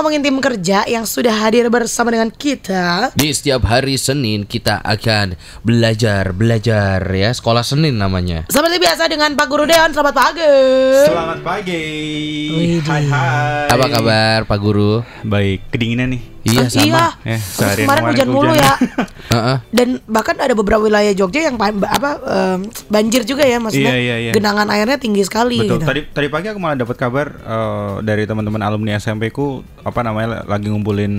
ngomongin tim kerja yang sudah hadir bersama dengan kita. Di setiap hari Senin kita akan belajar belajar ya sekolah Senin namanya. Seperti biasa dengan Pak Guru Deon, selamat pagi. Selamat pagi. Hai hai. Apa kabar Pak Guru? Baik, kedinginan nih. Iya sama. Iya. Ya, seharian kemarin kemarin hujan mulu ya. Dan bahkan ada beberapa wilayah Jogja yang pa- apa em, banjir juga ya maksudnya. Iya, iya, iya. Genangan airnya tinggi sekali Betul. gitu. Tadi tadi pagi aku malah dapat kabar eh, dari teman-teman alumni SMP ku apa namanya lagi ngumpulin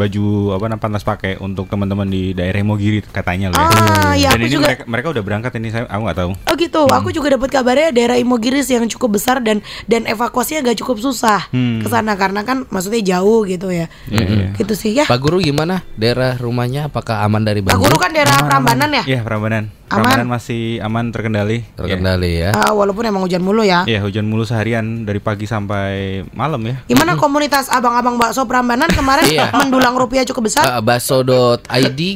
baju apa namanya pantas pakai untuk teman-teman di daerah Imogiri katanya loh ya. Ah, iya, Dan aku ini juga- mereka mereka udah berangkat ini saya aku nggak tahu. Oh gitu, aku juga dapat kabarnya daerah Imogiris yang cukup besar dan dan evakuasinya gak cukup susah Hmm. ke sana karena kan maksudnya jauh gitu ya. Iya, iya. Gitu sih ya. Pak Guru gimana? Daerah rumahnya apakah aman dari Pak banjir? Guru kan daerah Prambanan ya. Iya, Prambanan. Aman. Prambanan masih aman terkendali. Terkendali ya. Ah, walaupun emang hujan mulu ya. Iya, hujan mulu seharian dari pagi sampai malam ya. Gimana komunitas abang-abang bakso Prambanan kemarin Iya. mendulang rupiah cukup besar? Eh, Baso.id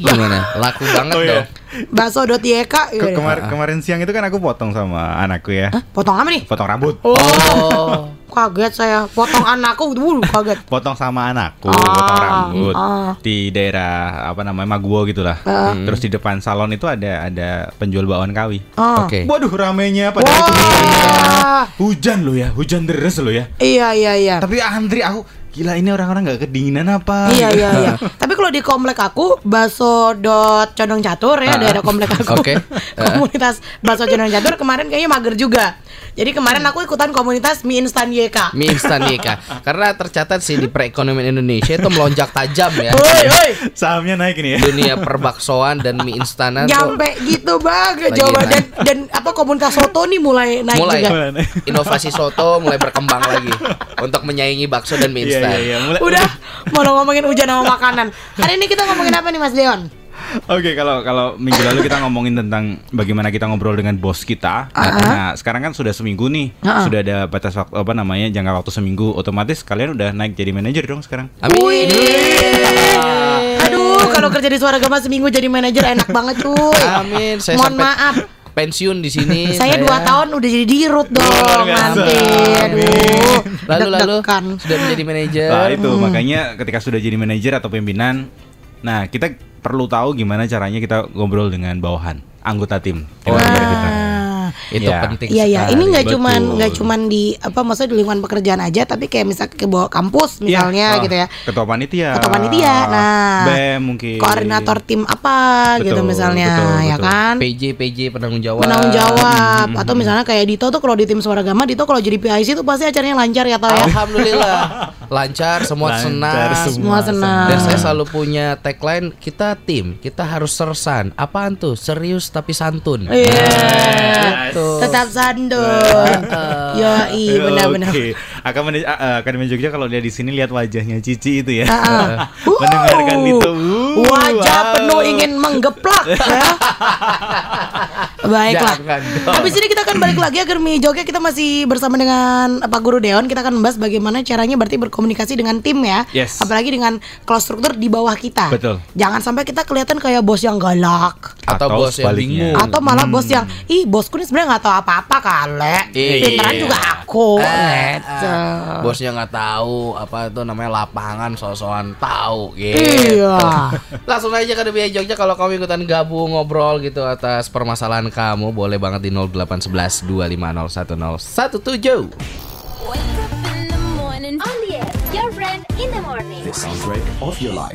gimana? Laku banget Oh, iya. dong. Bakso.yk Ke- gitu. kemar- kemarin siang itu kan aku potong sama anakku ya. Hah? Potong apa nih? Potong rambut. Oh. Kaget saya. Potong anakku dulu kaget. potong sama anakku, Ah, potong rambut ah. di daerah apa namanya Maguwo gitulah. Ah. Terus di depan salon itu ada ada penjual bakwan kawi. Oh. Oke. Waduh ramenya pada itu Wah. hujan loh ya, hujan deres loh ya. Iya iya iya. Tapi antri aku gila ini orang-orang nggak kedinginan apa? Iya iya iya. Tapi kalau di komplek aku bakso dot condong catur ya daerah komplek aku. Oke. komunitas bakso condong catur kemarin kayaknya mager juga. Jadi kemarin aku ikutan komunitas mie instan YK. Mie instan Yeka. Karena tercatat sih di perekonomian Indonesia itu melonjak tajam ya. Woi woi. Sahamnya naik ini ya. Dunia perbaksoan dan mie instanan tuh Nyampe gitu bang Lagi jawaban dan, dan apa komunitas soto nih mulai naik mulai juga. inovasi soto mulai berkembang lagi untuk menyaingi bakso dan mie Iya instan. Iya iya. Mulai- Udah mau ngomongin hujan sama makanan. Hari ini kita ngomongin apa nih Mas Deon? Oke, kalau kalau minggu lalu kita ngomongin tentang bagaimana kita ngobrol dengan bos kita. Nah, sekarang kan sudah seminggu nih, Ah, ah. sudah ada batas waktu apa namanya jangka waktu seminggu. Otomatis kalian udah naik jadi manajer dong sekarang. Amin. Aduh, kalau kerja di Suara Gema seminggu jadi manajer enak banget cuy. Amin. Saya Mohon sampai maaf. Pensiun di sini. Saya dua tahun udah jadi dirut dong nanti. Aduh. Lalu lalu sudah menjadi manajer. Nah, itu makanya ketika sudah jadi manajer atau pimpinan, nah kita perlu tahu gimana caranya kita ngobrol dengan bawahan, anggota tim. Cara kita? Itu Iya. penting Iya ya, sekali. ini nggak cuman nggak cuman di apa maksudnya di lingkungan pekerjaan aja, tapi kayak misal ke bawah kampus misalnya Iya, gitu ya. Ketua panitia. Ketua panitia, nah. BEM mungkin. Koordinator tim apa gitu Betul, misalnya, betul, ya betul. kan? PJ PJ penanggung jawab. Penanggung jawab Hmm, atau misalnya kayak Dito tuh kalau di tim Suara Gama, Dito kalau jadi PIC tuh pasti acaranya lancar ya tau ya. Alhamdulillah lancar semua Lancar senang. Semua senang. Dan saya selalu punya tagline kita tim, kita harus sersan. Apaan tuh? Serius tapi santun. Iya. Gitu. Tetap sandun. Yoi, benar-benar. Oke. Akademi uh, Akademi Jogja kalau dia di sini lihat wajahnya Cici itu ya. Ah, ah. Mendengarkan Uh, itu. uh, Wajah wow. penuh ingin menggeplak ya. Baiklah. Habis ini kita akan balik lagi agar Mi Jogja kita masih bersama dengan Pak Guru Deon. Kita akan membahas bagaimana caranya berarti berkomunikasi dengan tim ya. Yes. Apalagi dengan kalau struktur di bawah kita. Betul. Jangan sampai kita kelihatan kayak bos yang galak. Atau, Atau bos yang bingung. Atau malah bos yang ih bosku ini sebenarnya nggak tahu apa-apa kale. Iya. Pinteran juga aku. Eh. Eh, bosnya nggak tahu apa itu namanya lapangan sosokan tahu gitu. Iya. Langsung aja ke Debia Jogja kalau kamu ikutan gabung ngobrol gitu atas permasalahan kamu boleh banget di 0811 250 1017. Wake up in the morning on the air. Your friend in the morning.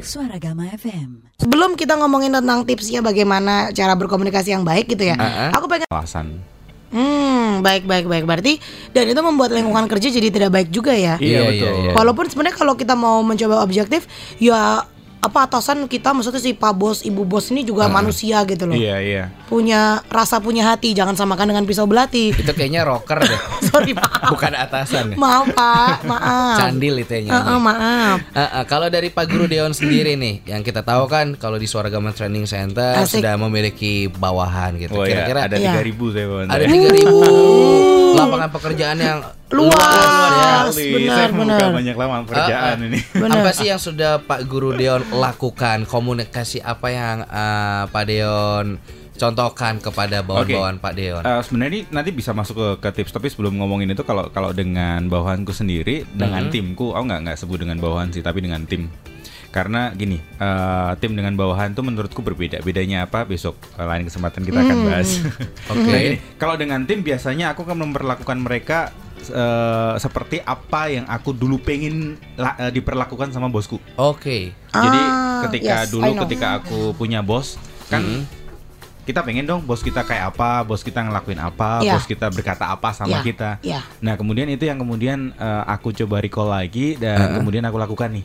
Suara Gama FM. Sebelum kita ngomongin tentang tipsnya bagaimana cara berkomunikasi yang baik gitu ya. Uh-uh. Aku pengen Alasan. Hmm, baik baik baik berarti dan itu membuat lingkungan kerja jadi tidak baik juga ya. Iya, Iya, betul. iya, iya. Walaupun sebenarnya kalau kita mau mencoba objektif, ya apa atasan kita maksudnya si pak bos ibu bos ini juga manusia gitu loh. Iya, iya. Punya rasa punya hati, jangan samakan dengan pisau belati. Itu kayaknya rocker deh. Sorry maaf. Bukan atasan ya. Maaf pak, maaf. Candil itu Eh, eh, nyanyi. maaf. Eh, eh, kalau dari Pak Guru Deon sendiri nih, yang kita tahu kan kalau di Suara Gaman Training Center Asik. sudah memiliki bawahan gitu. Oh ya, Kira-kira ada Iya. 3000 saya bawa. ada 3000 lapangan pekerjaan yang Luas, Luar sekali. benar, Saya benar. banyak lapangan pekerjaan ah. ini. Benar. Apa sih yang sudah Pak Guru Deon lakukan? Komunikasi apa yang eh, Pak Deon contohkan kepada bawahan-bawahan Pak Deon? Eh, sebenarnya ini nanti bisa masuk ke, ke tips tapi sebelum ngomongin itu kalau kalau dengan bawahanku sendiri dengan timku aku nggak nggak sebut dengan bawahan sih tapi dengan tim karena gini eh, tim dengan bawahan tuh menurutku berbeda bedanya apa besok eh, lain kesempatan kita akan bahas Oke. Nah, gini, kalau dengan tim biasanya aku akan memperlakukan mereka eh, seperti apa yang aku dulu pengen la- eh, diperlakukan sama bosku Oke. jadi Ah, ketika yes, dulu ketika aku punya bos kan kita pengen dong bos kita kayak apa, bos kita ngelakuin apa, Iya. bos kita berkata apa sama Iya, kita. iya. Nah kemudian itu yang kemudian eh, aku coba recall lagi dan kemudian aku lakukan nih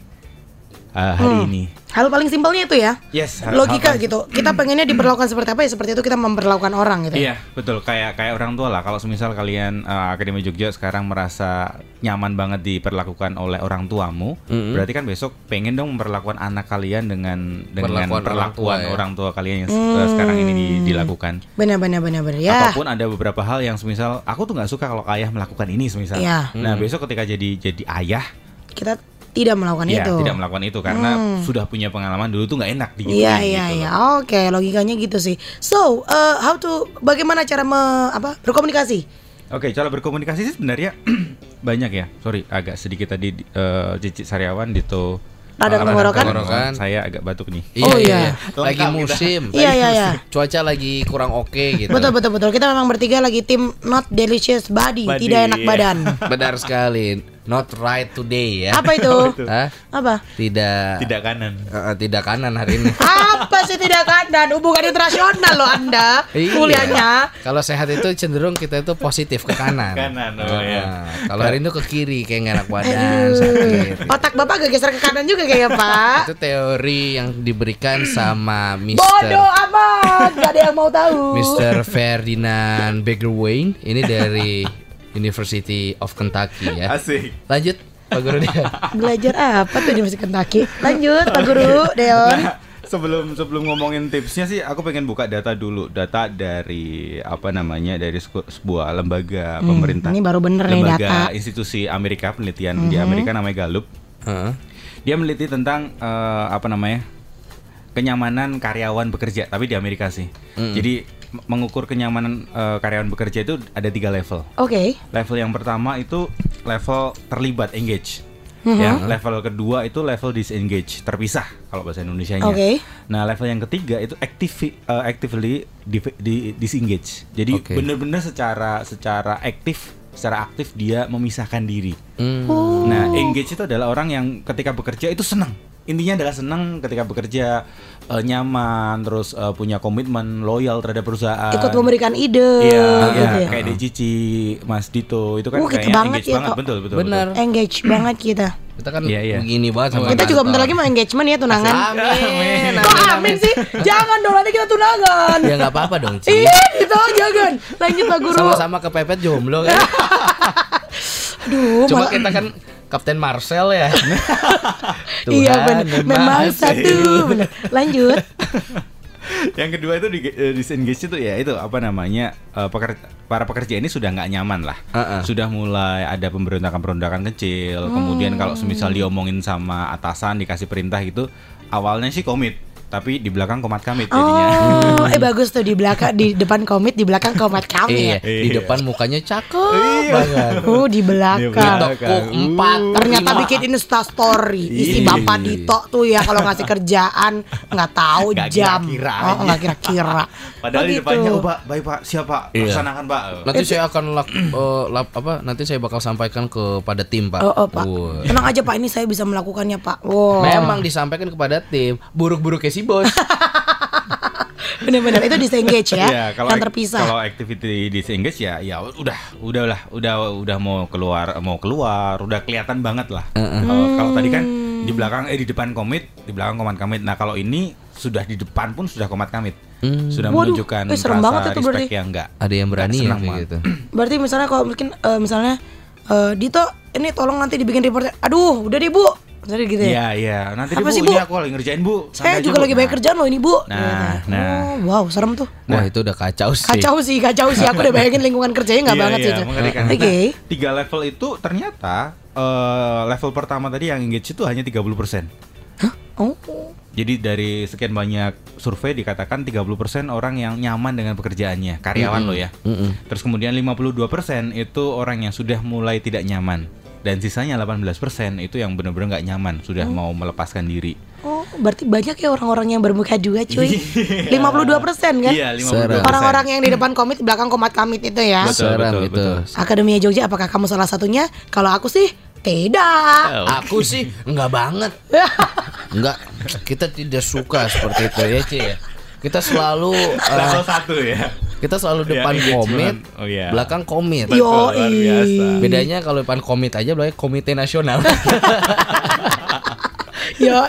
eh, hari Hmm. ini. Hal paling simpelnya itu ya. Yes. hal- Logika hal- gitu. Kita pengennya diperlakukan seperti apa ya seperti itu kita memperlakukan orang gitu. Iya betul kayak kayak orang tua lah. Kalau semisal kalian eh, Akademi Jogja sekarang merasa nyaman banget diperlakukan oleh orang tuamu, berarti kan besok pengen dong memperlakukan anak kalian dengan dengan Perlakuan orang perlakuan tua, ya. orang tua kalian yang eh, sekarang ini di- dilakukan. Benar benar benar benar ya. Ataupun ada beberapa hal yang semisal aku tuh nggak suka kalau ayah melakukan ini semisal. Iya. Nah besok ketika jadi jadi ayah, Kita tidak melakukan ya itu. tidak melakukan itu karena sudah punya pengalaman dulu tuh nggak enak digituin. Iya iya gitu iya. loh. Oke, logikanya gitu sih. So, uh, how to bagaimana cara me, apa berkomunikasi? Oke, cara berkomunikasi sih sebenarnya banyak ya. Sorry, agak sedikit tadi eh, Cici Sariawan Dito. Rada eh, tenggorokan? Tenggorokan. Saya agak batuk nih. Iya, Oh, iya, iya. iya. Lagi musim. Iya iya iya. Cuaca lagi kurang oke gitu. Betul betul betul. Kita memang bertiga lagi tim not delicious body, Body, tidak enak iya. badan. Benar sekali. Not right today ya. Apa itu? Hah? Apa? Tidak. Tidak kanan. Eh, tidak kanan hari ini. Apa sih tidak kanan? Hubungan internasional loh Anda Iya. kuliahnya. Kalau sehat itu cenderung kita itu positif ke kanan. Kanan, oh, Nah, iya. Kalau hari ini ke kiri kayak nggak enak badan, sakit. Otak Bapak agak geser ke kanan juga kayaknya, Pak. Itu teori yang diberikan sama Bodoh Mr. amat, gak ada yang mau tahu. Mr. Ferdinand Begerwain ini dari University of Kentucky ya. Asik. Lanjut Pak Guru dia. Belajar apa tuh di Masjid Kentucky? Lanjut, Pak Guru, Deon. Nah, sebelum sebelum ngomongin tipsnya sih aku pengen buka data dulu data dari apa namanya dari sebuah lembaga pemerintah Hmm, ini baru bener nih lembaga data. Hmm. institusi Amerika penelitian di Amerika namanya Gallup Heeh. dia meneliti tentang eh, apa namanya kenyamanan karyawan bekerja tapi di Amerika sih jadi m- mengukur kenyamanan eh, karyawan bekerja itu ada tiga level Oke. level yang pertama itu level terlibat engage Mhm. ya level kedua itu level disengage terpisah kalau bahasa Indonesia-nya Oke. nah level yang ketiga itu active uh, actively di, di- disengage jadi Oke. benar-benar secara secara aktif secara aktif dia memisahkan diri Hmm. Oh. nah engage itu adalah orang yang ketika bekerja itu senang intinya adalah senang ketika bekerja eh, nyaman terus eh, punya komitmen loyal terhadap perusahaan Ikut memberikan ide Iya, gitu iya, ya. kayak di Cici, Mas Dito itu kan Wah, kita kayaknya banget engage ya, banget, betul betul. Benar. betul. Engage banget kita. Kita kan Iya, iya. begini banget sama Kita juga bentar lagi mau engagement ya tunangan. Amin. Kok amin sih? Jangan dong nanti kita tunangan. Ya nggak apa-apa dong, Ci. Iya, gitu jangan. Lanjut Pak Guru. Sama-sama kepepet jomblo kan. Aduh, Cuma malah- kita kan Kapten Marcel ya. Iya Tuhan, benar. Memang satu. Bener. Lanjut. Yang kedua itu di, eh, disengage itu ya itu apa namanya eh, peker- para pekerja ini sudah nggak nyaman lah, Heeh. sudah mulai ada pemberontakan-pemberontakan kecil. Kemudian kalau semisal diomongin sama atasan dikasih perintah gitu, awalnya sih komit, tapi di belakang komat kamit jadinya. Oh, eh bagus tuh di belakang di depan komit, di belakang komat Iya, kami. di Iya. depan mukanya cakep banget. Oh, di Di belakang. belakang. Tekuk empat. Ternyata bikin Insta story isi Iya. Bapak Dito tuh ya kalau ngasih kerjaan nggak tahu Nggak jam. kira-kira oh, aja. nggak kira-kira. Padahal Oh, di gitu. depannya, oh pak, baik pak, siapa? Iya. Laksanakan pak. Nanti saya akan lak, eh, lap- apa? Nanti saya bakal sampaikan kepada tim, Pak. Oh, oh, Pak. Wah. Tenang aja Pak, ini saya bisa melakukannya Pak. Wow. Memang disampaikan kepada tim, buruk-buruknya si bos. Bener-bener itu disengage ya, Iya, kalau yang ak- terpisah. Kalau activity disengage ya, ya udah, udahlah, udah, udah mau keluar, mau keluar, udah kelihatan banget lah. Kalau kalau tadi kan di belakang, eh di depan komit, di belakang komat kamit. Nah kalau ini sudah di depan pun sudah komat kamit, sudah Waduh, menunjukkan eh, serem rasa banget itu berarti. yang enggak. Ada yang berani ya kayak gitu. Berarti misalnya kalau mungkin eh, misalnya eh, Dito ini tolong nanti dibikin reportnya. Aduh, udah deh Bu. Misalnya gitu ya. Iya, iya. Nanti Apa deh, sih, bu, ini Bu? aku lagi ngerjain bu. Saya Santai aja, juga Bu. lagi banyak Nah, kerjaan loh ini Bu. Nah, Gitu. nah. Oh, wow, serem tuh. Wah, itu udah kacau sih. Kacau sih, kacau sih. Aku udah bayangin lingkungan kerjanya nggak Iya, banget iya, sih itu. Oke. Nah, tiga level itu ternyata eh, level pertama tadi yang engage itu hanya 30% Oh. Jadi dari sekian banyak survei dikatakan 30% orang yang nyaman dengan pekerjaannya, karyawan lo ya. Terus kemudian 52% itu orang yang sudah mulai tidak nyaman. Dan sisanya 18% itu yang benar-benar nggak nyaman, sudah mau melepaskan diri. Oh, berarti banyak ya orang-orang yang bermuka dua cuy. 52% kan? Iya, 52%. Serem. Orang-orang yang di depan komit, di belakang komat kamit itu ya. Betul, betul, itu. betul. Akademia Jogja apakah kamu salah satunya? Kalau aku sih tidak. Aku sih enggak banget. Enggak, kita tidak suka seperti itu ya, Ci ya. Kita selalu Level satu ya. Kita selalu Ya, depan engagement. komit, Oh, iya. belakang komit. Yo, luar biasa. Bedanya kalau depan komit aja belakang komite nasional. Yo,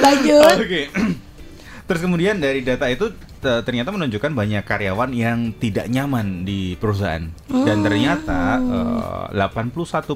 lanjut. Oke. Terus kemudian dari data itu te- ternyata menunjukkan banyak karyawan yang tidak nyaman di perusahaan dan ternyata eh, 81%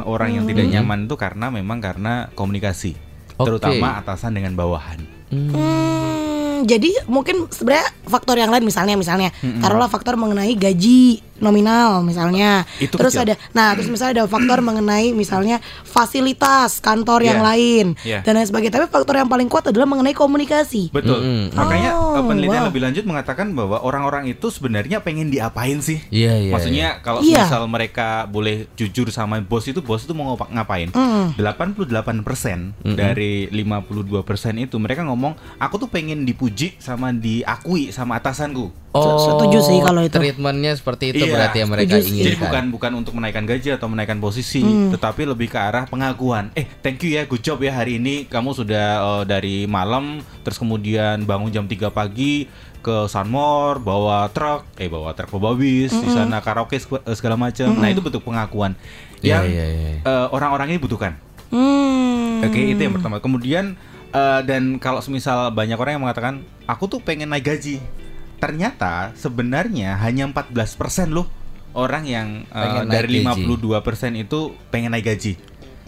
orang yang tidak nyaman itu karena memang karena komunikasi, Oke. terutama atasan dengan bawahan. Hmm, jadi mungkin sebenarnya faktor yang lain misalnya misalnya taruhlah faktor mengenai gaji nominal misalnya. Itu terus kecil. ada nah terus misalnya ada faktor mengenai misalnya fasilitas kantor yang Iya. lain Iya. dan lain sebagainya. Tapi faktor yang paling kuat adalah mengenai komunikasi. Betul. Mm-mm. Makanya Oh, penelitian wow. lebih lanjut mengatakan bahwa orang-orang itu sebenarnya pengen diapain sih? Iya, iya. Maksudnya kalau Iya. misal mereka boleh jujur sama bos itu bos itu mau ngapa- ngapain? Mm. 88% dari 52% itu mereka ngomong aku tuh pengen dipuji sama diakui sama atasanku. Oh, Setuju sih kalau itu. Treatmentnya seperti itu Iya, berarti yang mereka setuju sih. inginkan. Jadi bukan bukan untuk menaikkan gaji atau menaikkan posisi, Hmm. tetapi lebih ke arah pengakuan. Eh, thank you ya, good job ya hari ini kamu sudah eh, dari malam terus kemudian bangun jam 3 pagi ke Sunmore bawa truk, eh bawa truk bawa bis di sana karaoke eh, segala macam. Nah, itu bentuk pengakuan Iya, yang iya, iya. eh, orang-orang ini butuhkan. Hmm. Oke, itu yang pertama. Kemudian eh, dan kalau semisal banyak orang yang mengatakan aku tuh pengen naik gaji. Ternyata sebenarnya hanya 14% loh orang yang eh, Pengen naik dari gaji. 52% itu pengen naik gaji.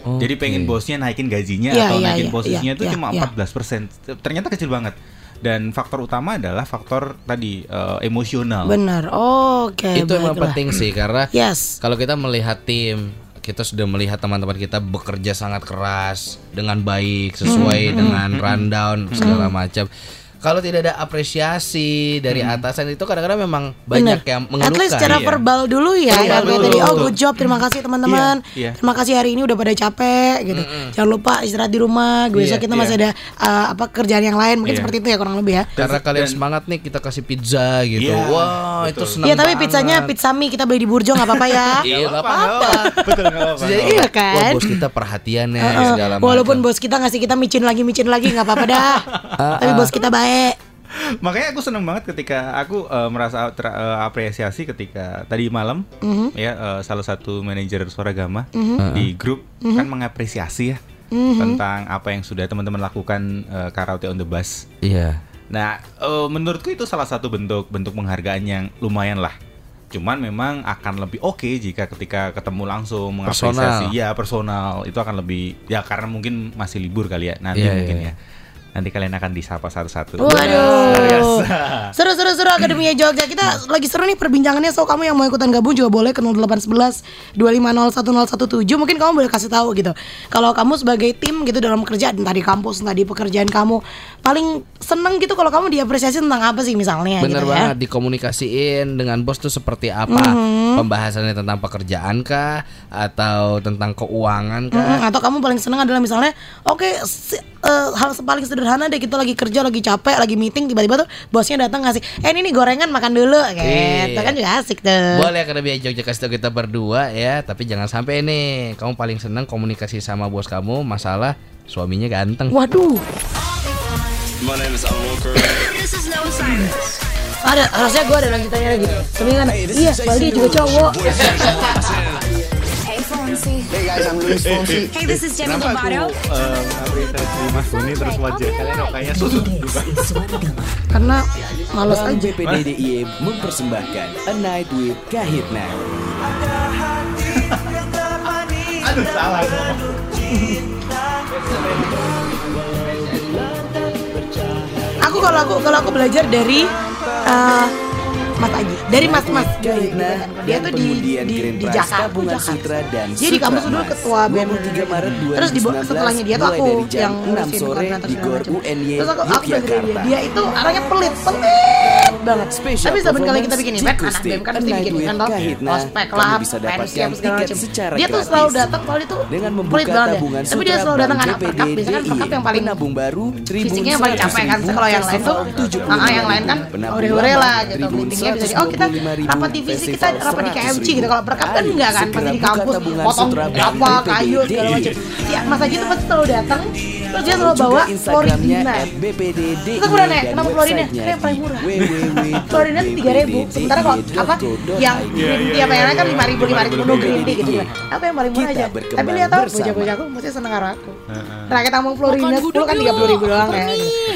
Jadi Oke. pengen bosnya naikin gajinya Iya, atau iya, naikin iya, posisinya iya, itu iya, cuma iya. 14%. Ternyata kecil banget. Dan faktor utama adalah faktor tadi eh, emosional. Benar. Oke. itu emang baiklah. penting sih karena Yes. kalau kita melihat tim kita sudah melihat teman-teman kita bekerja sangat keras dengan baik sesuai Hmm, dengan rundown segala macam. Kalau tidak ada apresiasi dari atasan itu kadang-kadang memang banyak Bener. yang At mengeluhkan. least secara Iya. verbal dulu ya. Kayak dulu. tadi, oh good job, terima kasih teman-teman. Iya, iya. Terima kasih hari ini udah pada capek gitu. Jangan lupa istirahat di rumah. Besok Iya, kita masih iya. ada uh, apa kerjaan yang lain. Mungkin Iya. seperti itu ya kurang lebih ya. Karena Dan- kalian dan- semangat nih kita kasih pizza gitu. Iya, Wah, betul. itu senang Iya tapi banget. pizzanya pizza mie kita beli di Burjo nggak apa-apa ya. Iya, nggak apa-apa. Betul nggak apa-apa. Jadi, Iya Wah, kan? bos kita perhatiannya segala Walaupun bos kita ngasih kita micin lagi micin lagi nggak apa-apa dah. Tapi bos kita baik. Makanya aku seneng banget ketika aku eh, merasa ter- eh, apresiasi ketika tadi malam Mhm. ya eh, salah satu manajer suara gama di grup kan mengapresiasi ya Mhm. tentang apa yang sudah teman-teman lakukan eh, karaoke on the bus. Iya. Nah, eh, menurutku itu salah satu bentuk bentuk penghargaan yang lumayan lah. Cuman memang akan lebih oke jika ketika ketemu langsung mengapresiasi, Personal. ya personal itu akan lebih ya karena mungkin masih libur kali ya nanti Iya, mungkin iya. ya. Nanti kalian akan disapa satu-satu. Waduh. Luar biasa. Seru seru seru Akademia Jogja. Kita lagi seru nih perbincangannya. So kamu yang mau ikutan gabung juga boleh ke 0811 2501017. Mungkin kamu boleh kasih tahu gitu. Kalau kamu sebagai tim gitu dalam kerja entah di kampus entah di pekerjaan kamu paling seneng gitu kalau kamu diapresiasi tentang apa sih misalnya Bener gitu ya. banget dikomunikasiin dengan bos tuh seperti apa Mhm. pembahasannya tentang pekerjaan kah atau tentang keuangan kah Mm, atau kamu paling seneng adalah misalnya oke si- eh, hal paling sederhana deh kita lagi kerja lagi capek lagi meeting tiba-tiba tuh bosnya datang ngasih eh ini nih gorengan makan dulu gitu Iya. kan juga asik tuh. Boleh Akademia Jogja kasih kita berdua ya tapi jangan sampai nih kamu paling seneng komunikasi sama bos kamu masalah suaminya ganteng. Waduh. This is no silence. ada harusnya gue ada lanjutannya lagi. Tapi kan iya Baldi juga cowok guys, I'm Luis Fonsi. Hey, this is Demi Lovato. apresiasi Mas Boni terus wajah kalian kayaknya susut karena males Bank aja BPD DIY mempersembahkan A Night with Kahitna. Aduh salah. aku kalau aku kalau aku belajar dari eh, Mas Aji. Dari Mas Mas. Dia tuh di di, di Jakarta. Sutra dan dia di kampus dulu ketua BEM 23 Maret terus di 2019 setelahnya dia tuh aku yang 6 ngurusin sore di Gor. UNY terus aku aku dia itu orangnya pelit pelit banget Special tapi saben kali kita bikin event anak BEM kan pasti Night bikin event Kahitna. ospek lah bisa dapatkan segala macam dia tuh selalu datang kalau itu dengan membuka ya. tabungan tapi dia selalu datang anak perkap biasanya kan perkap yang paling penabung baru fisiknya yang paling capek kan 100.000, kalau yang lain tuh ah, yang lain kan 75.000, penabung hore-hore lama, lah gitu meetingnya bisa di oh kita 125.000, rapat divisi kita Festival rapat di KMC 100.000. gitu kalau perkap kan enggak kan pasti di kampus potong apa BPDD. kayu segala macam si Mas Haji tuh pasti selalu datang terus dia selalu bawa @bpdd Itu murah, Nek. dan Kenapa websitenya Karena yang paling murah. Florina tiga ribu. Sementara kalau apa yang green tea apa yang lain kan lima ribu lima ribu no green tea gitu kan. Apa yang paling murah aja? tapi lihat tau bocah-bocah aku mesti seneng karo aku. Rakyat tamu Florina sepuluh kan tiga puluh ribu doang ya.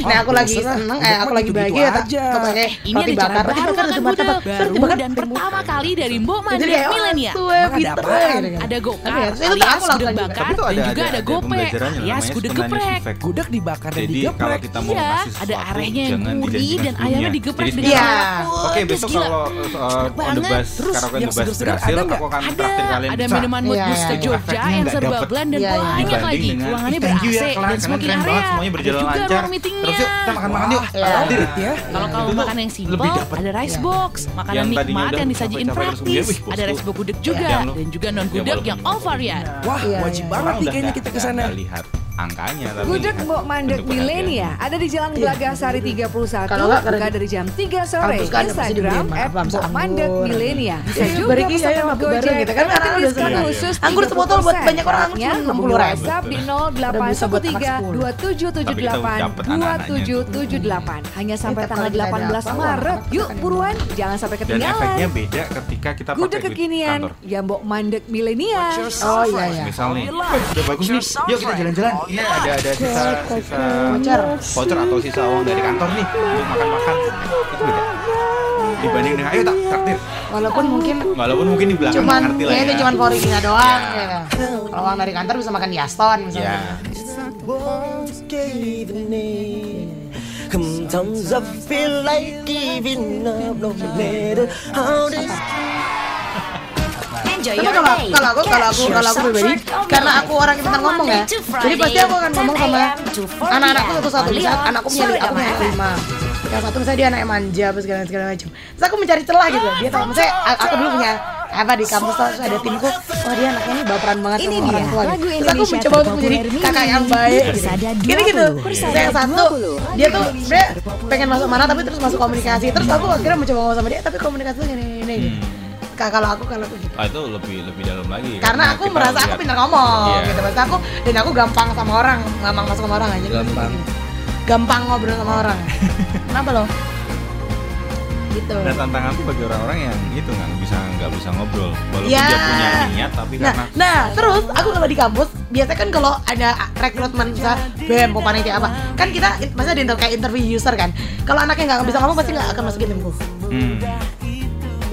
nah aku lagi seneng eh aku lagi bahagia tak pakai Ini roti ada bakar. roti bakar roti gudeg roti bakar. dan pertama kali dari Mbok kayak Milenia. pinter gitu kan. Ada gokar Tapi ya, alias aku gudeg bakar dan ada juga ada, ada ada gope alias gudeg geprek. Gudeg dibakar dan Jadi digeprek. kalau kita mau Iya, ada arehnya yang jangan gurih dan ayamnya digeprek dengan Iya. sangat Oke pedes, besok kalau uh, on the bus Terus karaoke on yang the bus berhasil ada aku akan ada. traktir kalian ada minuman mood Iya, booster iya. Jogja yang serba blend dan banyak lagi. dengan, ruangannya "Ih, thank you ber-AC ya, dan smoking banget, area. semuanya berjalan juga lancar. terus yuk kita makan makan yuk. Hadir Ya. kalau kamu makan yang simple, ada rice box, makanan nikmat yang disajiin praktis, ada rice box gudeg juga, dan juga non yang gudeg yang all varian. Wah, wajib banget nih kayaknya kita ke nggak- sana. nggak lihat angkanya tapi Gudeg Mbok Mandek. Milenia ada di Jalan Gelaga Sari 31 Kalau nggak, buka karena- dari jam 3 sore. Instagram at Mbok Mandek anggur. Milenia bisa Iya, juga pesan iya, lewat bareng Gojek. gitu kan, udah diskon senang. khusus Anggur sebotol buat 30%. banyak orang, Syaratnya cuma hubungi 60 ribu. WhatsApp di Udah bisa buat anak 0813 sepuluh. 2778 dapet anak-anaknya. 2778 hanya sampai tanggal kalau kita ada 18 apa, Maret yuk buruan. jangan sampai dan efeknya ketinggalan beda ketika kita Gudeg pakai kekinian. ya Mbok Mandek Milenia oh iya iya misal nih "Wih, udah bagus nih. Yuk kita jalan-jalan ini ada ada sisa sisa voucher. voucher atau sisa uang dari kantor nih untuk makan-makan. Itu beda. Dibanding dengan ayo tak traktir walaupun mungkin walaupun mungkin di belakang cuman ngerti lah ya ya. itu cuman Florina doang Ya. ya. kalau uang dari kantor bisa makan di Aston misalnya. Ya Sometimes I feel like giving up, no matter how this Tapi kalau kalau aku kalau aku kalau aku pribadi karena aku orang yang pintar ngomong ya. Jadi pasti aku akan ngomong 10 sama a.m. to 4 anak-anakku satu-satu misalnya on anakku punya aku punya lima. Yang satu misalnya dia anak manja apa segala segala macam. Terus aku mencari celah gitu. Dia tahu misalnya aku dulu punya apa di kampus tuh ada timku wah dia anaknya ini baperan banget Ini sama orang dia, tua lagu gitu. Terus aku mencoba untuk menjadi kakak yang baik gitu. Gitu. 20. Terus yang satu dia tuh sebenarnya pengen masuk mana tapi terus masuk komunikasi. Terus aku akhirnya mencoba ngomong sama dia tapi komunikasi tuh gini gini. gini. Kalau aku kalau aku gitu. Ah, itu lebih lebih dalam lagi. Karena aku kita merasa aku pintar ngomong Iya. gitu. Maksud aku dan aku gampang sama orang gampang masuk sama orang aja Gampang. gampang ngobrol sama orang. Kenapa lo gitu. Nah tantanganku bagi orang-orang yang itu nggak bisa nggak bisa ngobrol. Walaupun Ya. dia punya niat tapi Nah, karena nah terus aku kalau di kampus biasanya kan kalau ada rekrutmen bisa BEM mau panitia apa? Kan kita maksudnya di inter kayak interview user kan. Kalau anaknya nggak bisa ngomong pasti nggak akan masukin timku hmm,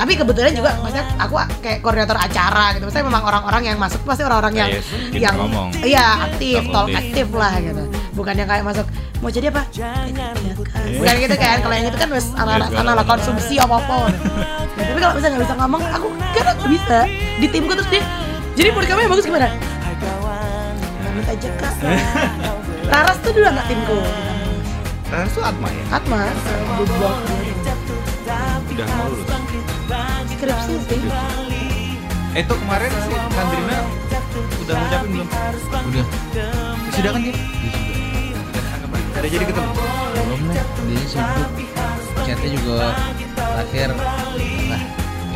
tapi kebetulan juga maksudnya aku kayak koordinator acara gitu. Maksudnya memang orang-orang yang masuk pasti orang-orang yang Yes, pintar yang ngomong. iya aktif talk aktif lah gitu. Bukan yang kayak masuk mau jadi apa? Bukan gitu kan. Kalau yang itu kan anak-anak Iya, anak konsumsi apa apa nah, tapi kalau misalnya nggak bisa ngomong aku kan aku bisa. Di timku terus dia jadi menurut kamu yang bagus gimana? Amit aja kak. Raras tuh dulu anak timku. Rara tuh Atma ya? Atma. Udah mau lulus Skripsi sih eh itu kemarin si Sandrina udah ngucapin belum Udah, sudah kan dia udah jadi ketemu belum nih. Dia sibuk. Chatnya juga terakhir. Nah,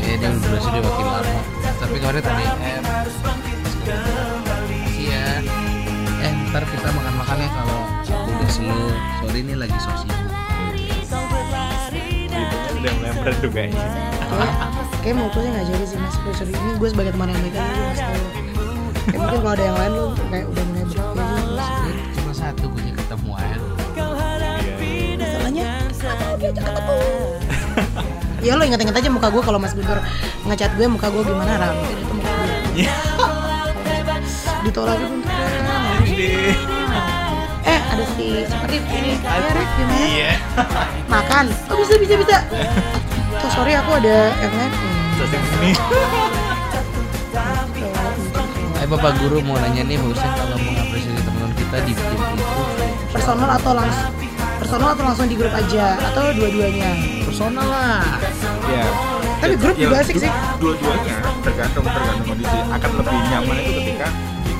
ya dia udah berhasil dia wakil lama. Tapi kemarin tadi eh ya. Eh, ntar kita makan-makan ya kalau udah slow. Sorry ini lagi sok sibuk. udah mulai meredup kayaknya Kayak menurutnya nggak jadi sih mas. Sorry ini gue sebagai teman yang baik aja gue ngasih tau Kayak mungkin kalau ada yang lain lu kayak udah mulai berpikir Cuma satu gue ketemu aja. Masalahnya diajak ketemu. Ya lo inget-inget aja muka gue kalau Mas Guntur ngechat gue muka gue gimana? Ram itu muka gue Ditolak gitu Eh ada si seperti ini Ya Rif gimana? Iya. Makan. Oh bisa bisa bisa. So sorry aku ada yang lain. Ini. Eh Bapak Guru mau nanya nih bagusnya kalau mau ngapresiasi teman-teman kita di tim itu Personal atau langsung personal atau langsung di grup aja atau dua-duanya. personal lah. Ya. Tapi grup juga asik sih. Dua-duanya tergantung tergantung kondisi. Akan lebih nyaman itu ketika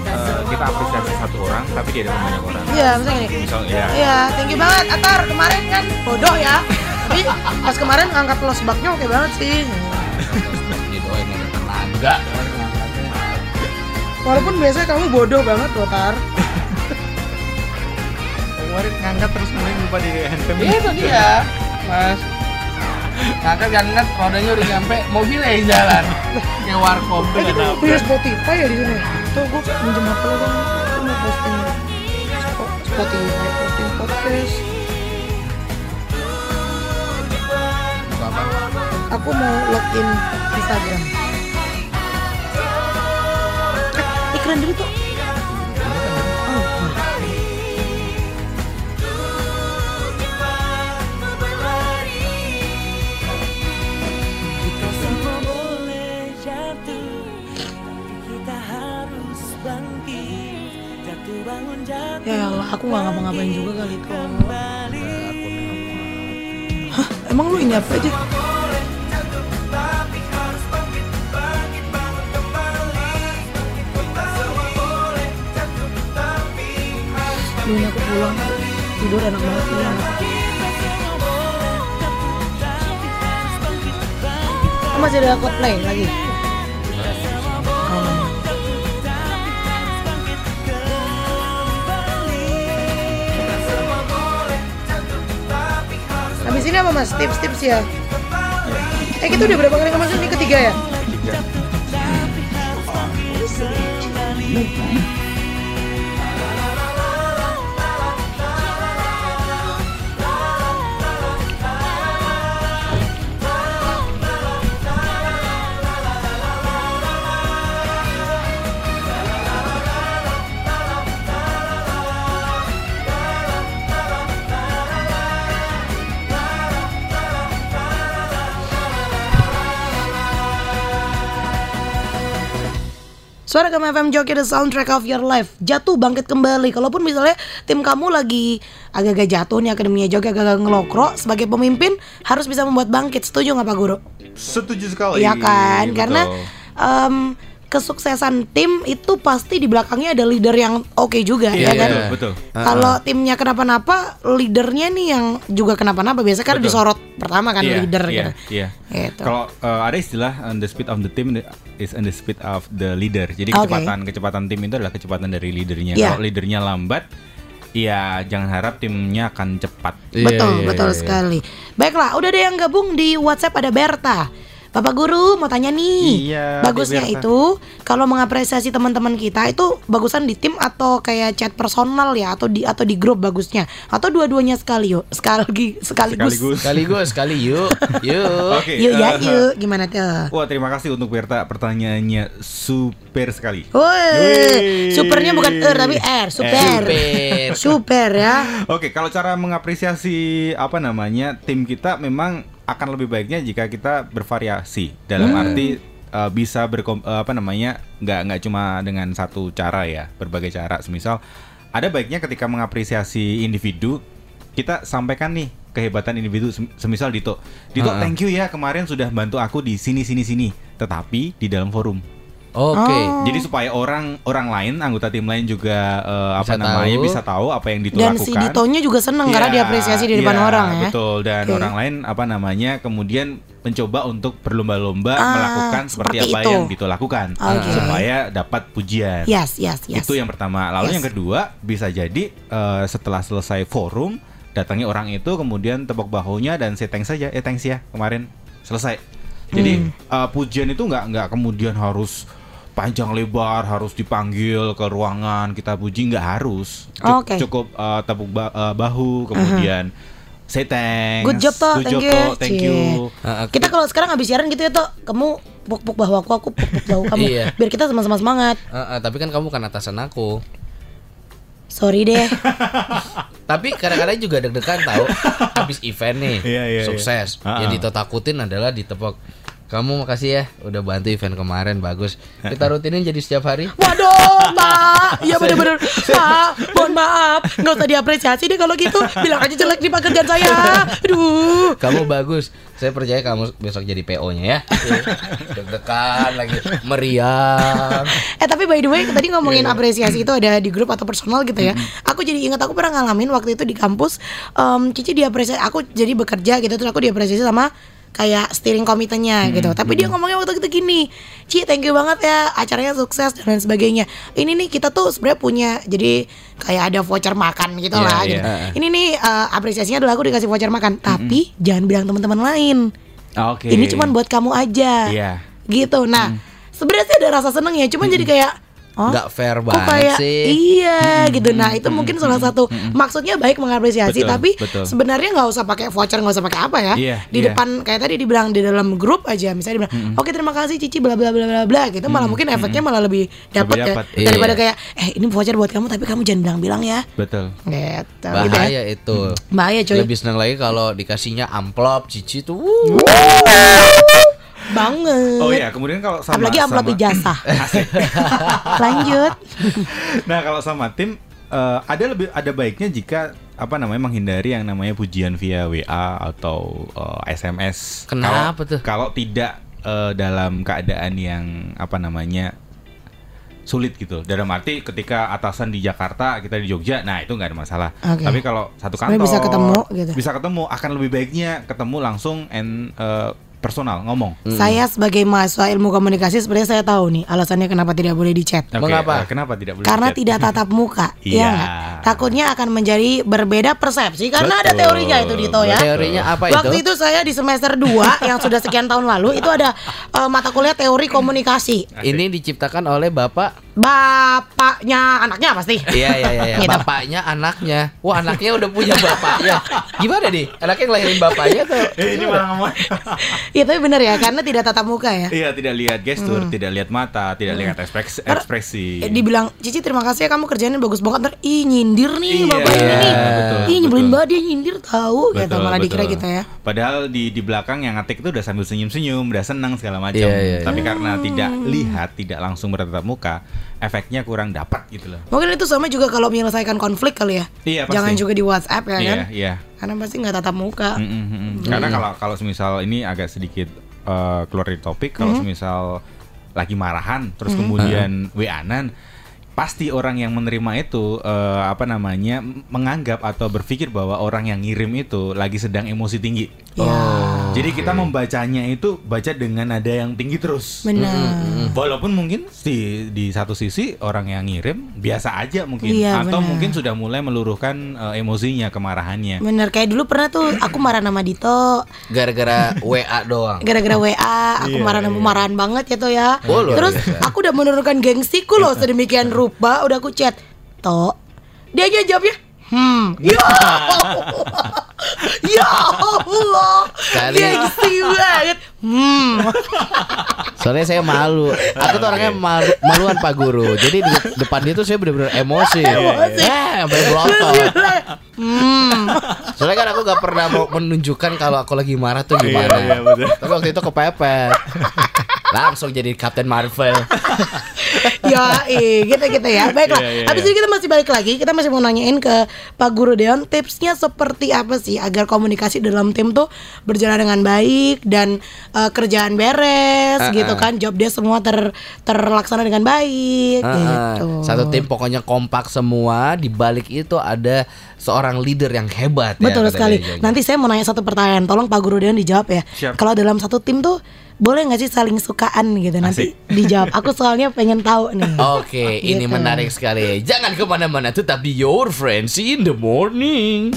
eh, kita apresiasi satu orang tapi dia ada banyak orang. Iya, misalnya gini. Misal ya. Iya, thank you banget Atar kemarin kan bodoh ya. Tapi pas kemarin ngangkat los baknya oke banget sih. Didoain ada tenaga. Walaupun biasanya kamu bodoh banget loh Tar. Kemarin ngangkat terus kemudian lupa di handphone. Iya itu dia, Mas. Ngangkat ngangkat rodanya udah nyampe mobilnya yang jalan. Kayak warkop tuh Eh, kita punya Spotify ya di sini. Tuh, gue minjem apa lo kan? Gue mau posting Spo- Spotify, posting podcast. Aku mau login Instagram. Eh, iklan dulu tuh. Ya Allah, aku nggak ngapa-ngapain juga kali itu. Hah, emang lu ini apa aja? Ini aku pulang tidur enak banget ini. Oh, masih ada Coldplay lagi. Oh. Habis ini apa mas? Tips-tips ya? Eh kita udah berapa kali ngemas ini ketiga ya? Suara Gama FM Joki the soundtrack of your life Jatuh bangkit kembali Kalaupun misalnya tim kamu lagi agak-agak jatuh nih Akademinya Joki agak-agak ngelokro Sebagai pemimpin harus bisa membuat bangkit Setuju nggak Pak Guru? Setuju sekali. Iya kan? Betul. Karena em, kesuksesan tim itu pasti di belakangnya ada leader yang oke juga Iya, ya kan? betul, betul. Kalau timnya kenapa-napa, leadernya nih yang juga kenapa-napa biasanya kan Betul. disorot pertama kan Iya, leader iya, gitu. Iya. Gitu. Kalau eh, ada istilah on the speed of the team is on the speed of the leader. Jadi Oke. kecepatan kecepatan tim itu adalah kecepatan dari leadernya. Iya. Kalau leadernya lambat, ya jangan harap timnya akan cepat. Iya, betul, iya, betul iya, iya. sekali. Baiklah, udah ada yang gabung di WhatsApp ada Berta. Bapak Guru mau tanya nih, Iya, bagusnya itu kalau mengapresiasi teman-teman kita itu bagusan di tim atau kayak chat personal ya atau di atau di grup bagusnya atau dua-duanya sekali yuk sekali sekaligus. Sekaligus. Sekaligus sekali yuk. Yuk. Oke. Yuk ya eh, yuk gimana tuh? Wah terima kasih untuk Berta pertanyaannya super sekali. Woi, supernya bukan er tapi R, super. Super. Super ya. Oke, kalau cara mengapresiasi apa namanya tim kita memang akan lebih baiknya jika kita bervariasi dalam Hmm. arti uh, bisa berkom uh, apa namanya nggak nggak cuma dengan satu cara ya berbagai cara. Semisal ada baiknya ketika mengapresiasi individu kita sampaikan nih kehebatan individu Sem- semisal Dito. Dito Ha-ha. thank you ya kemarin sudah bantu aku di sini sini sini. Tetapi di dalam forum. Oke. Oh. Jadi supaya orang orang lain anggota tim lain juga uh, apa Bisa namanya tahu. bisa tahu apa yang Dito Dan lakukan. si Ditonya juga seneng karena Iya, diapresiasi di depan iya, orang ya. Betul dan Oke. orang lain apa namanya kemudian mencoba untuk berlomba-lomba Ah, melakukan seperti, seperti apa itu. yang Dito lakukan Oke. supaya dapat pujian. Yes, yes, yes. Itu yang pertama. Lalu Yes. yang kedua bisa jadi eh, setelah selesai forum datangnya orang itu kemudian tepuk bahunya dan say thanks saja. Eh thanks ya kemarin selesai. Jadi Hmm. eh, pujian itu nggak nggak kemudian harus panjang lebar harus dipanggil ke ruangan kita puji nggak harus Cuk- Oke. cukup eh, tepuk ba- eh, bahu kemudian say thanks Good job toh, Good thank job, you. Toh, thank you Kita kalau sekarang habis siaran gitu ya toh, kamu puk-puk bahu aku, aku puk-puk bahu kamu. Iya. Biar kita sama-sama semangat. Ah, ah, tapi kan kamu kan atasan aku. Sorry deh. Tapi kadang-kadang juga deg-degan tahu habis event nih, Iya, iya, sukses. iya. Yang Ah. ditakutin adalah ditepok. Kamu makasih ya udah bantu event kemarin bagus. Kita rutinin jadi setiap hari. Waduh, Mbak. Iya bener-bener. Mbak, mohon maaf. Nggak usah diapresiasi deh kalau gitu. Bilang aja jelek di pekerjaan saya. Aduh. Kamu bagus. Saya percaya kamu besok jadi PO-nya ya. Deg-degan lagi, meriang. Eh tapi by the way tadi ngomongin apresiasi itu ada di grup atau personal gitu ya. Aku jadi ingat aku pernah ngalamin waktu itu di kampus em, Cici diapresiasi aku jadi bekerja gitu terus aku diapresiasi sama kayak steering komitenya gitu. Tapi dia ngomongnya waktu itu gini, Ci thank you banget ya acaranya sukses dan lain sebagainya. Ini nih kita tuh sebenarnya punya jadi kayak ada voucher makan gitu Iya, lah. iya. gitu. Ini nih eh, apresiasinya adalah aku dikasih voucher makan, tapi jangan bilang teman-teman lain. Oke. Ini cuman buat kamu aja. Iya. Gitu. Nah, sebenarnya sih ada rasa seneng ya, cuman jadi kayak oh, Nggak fair kok banget kayak sih. iya gitu. Nah, itu mungkin salah satu maksudnya baik mengapresiasi, Betul, tapi betul. sebenarnya nggak usah pakai voucher, nggak usah pakai apa ya. Iya, di iya. depan kayak tadi dibilang di dalam grup aja, misalnya dibilang, "Oke, terima kasih Cici bla bla bla bla bla." gitu. Malah mungkin efeknya malah lebih dapat ya dapat. daripada Iya. kayak eh ini voucher buat kamu tapi kamu jangan bilang-bilang ya. Betul. Gitu. gitu ya. Bahaya itu. Bahaya coy. Lebih seneng lagi kalau dikasihnya amplop cici tuh. wuh. Banget. Oh iya, kemudian kalau sama Apalagi amplop ijazah. Lanjut. Nah kalau sama tim eh, ada lebih ada baiknya jika apa namanya menghindari yang namanya pujian via WA atau eh, SMS. Kenapa Kalau- tuh? Kalau tidak eh, dalam keadaan yang apa namanya sulit gitu. Dalam arti ketika atasan di Jakarta kita di Jogja, nah itu nggak ada masalah. Oke. Tapi kalau satu Sebenarnya kantor bisa ketemu gitu. bisa ketemu akan lebih baiknya ketemu langsung and eh, personal ngomong. Saya sebagai mahasiswa ilmu komunikasi sebenarnya saya tahu nih alasannya kenapa tidak boleh di chat. Oke, Mengapa? eh, kenapa tidak boleh? Karena chat? tidak tatap muka, Iya. ya? Takutnya akan menjadi berbeda persepsi karena ada Betul, teorinya itu Dito ya. Teorinya apa Waktu itu? itu saya di semester 2 yang sudah sekian tahun lalu itu ada eh, mata kuliah teori komunikasi. Ini diciptakan oleh bapak. Bapaknya anaknya pasti. Iya iya iya. iya. Gitu. Bapaknya anaknya. Wah anaknya udah punya bapaknya. Gimana nih? Anaknya ngelahirin bapaknya tuh. Eh, ini malah ngomong. Iya tapi bener ya karena tidak tatap muka ya. Iya, tidak lihat gestur, Hmm. tidak lihat mata, tidak lihat ekspresi. ekspresi. Eh, dibilang Cici terima kasih ya kamu kerjanya bagus banget ntar ih nyindir nih Iya, bapak ini nih betul, ih nyebelin betul. banget dia nyindir tahu gitu Betul, malah dikira betul. gitu ya Padahal di di belakang yang ngetik itu udah sambil senyum-senyum, udah senang segala macam. Iya, iya, iya. Tapi karena tidak Hmm. lihat, tidak langsung bertatap muka, efeknya kurang dapat gitu loh. mungkin itu sama juga kalau menyelesaikan konflik kali ya Iya, pasti. jangan juga di WhatsApp ya Iya, kan iya. karena pasti nggak tatap muka Mm, mm, mm, mm. Karena kalau kalau semisal ini agak sedikit eh, keluar dari topik, kalau semisal lagi marahan, terus kemudian WA-nan pasti orang yang menerima itu eh, apa namanya menganggap atau berpikir bahwa orang yang ngirim itu lagi sedang emosi tinggi. ya Jadi kita membacanya itu baca dengan nada yang tinggi terus. benar Walaupun mungkin di di satu sisi orang yang ngirim biasa aja mungkin Iya, atau benar. mungkin sudah mulai meluruhkan eh, emosinya, kemarahannya. benar kayak dulu pernah tuh aku marah sama Dito Gara-gara WA doang. gara-gara WA aku Iya, marah iya. marahan banget gitu ya Oh, terus aku udah menurunkan gengsiku loh sedemikian rupa udah aku chat toh dia aja jawabnya hmm ya Allah ya Allah Kali- gengsi banget hmm Soalnya saya malu. Aku tuh orangnya malu, maluan Pak Guru. Jadi di depan dia tuh saya bener-bener emosi. Emosi. Eh, sampai belotot. hmm Soalnya kan aku gak pernah mau menunjukkan kalau aku lagi marah tuh gimana. Iya, iya, betul. Tapi waktu itu kepepet. Langsung jadi Captain Marvel. ya eh gitu gitu ya baiklah Iya, iya, habis iya. itu kita masih balik lagi kita masih mau nanyain ke Pak Guru Deon tipsnya seperti apa sih agar komunikasi dalam tim tuh berjalan dengan baik dan eh, kerjaan beres Ah, gitu ah. kan job dia semua ter terlaksana dengan baik Ah, gitu Satu tim pokoknya kompak semua. Di balik itu ada seorang leader yang hebat. ya, Betul kata sekali. Nanti saya mau nanya satu pertanyaan. Tolong Pak Guru Deon dijawab ya. Kalau dalam satu tim tuh boleh nggak sih saling sukaan gitu? Nanti dijawab. Aku soalnya pengen tahu nih. Oke, ini Gitu. menarik sekali. Jangan ke mana-mana, tetap di Your Friends in the Morning.